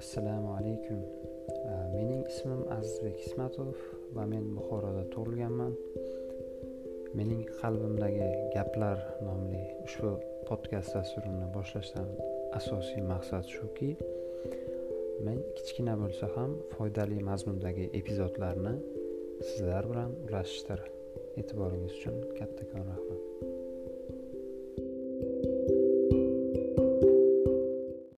assalomu alaykum. Mening ismim azizbek ismatov va men buxoroda tug'ilganman. Mening qalbimdagi gaplar nomli ushbu podkast dasturini boshlashdan asosiy maqsad shuki men kichkina bo'lsa ham foydali mazmundagi epizodlarni sizlar bilan ulashishdir. E'tiboringiz uchun kattakon rahmat.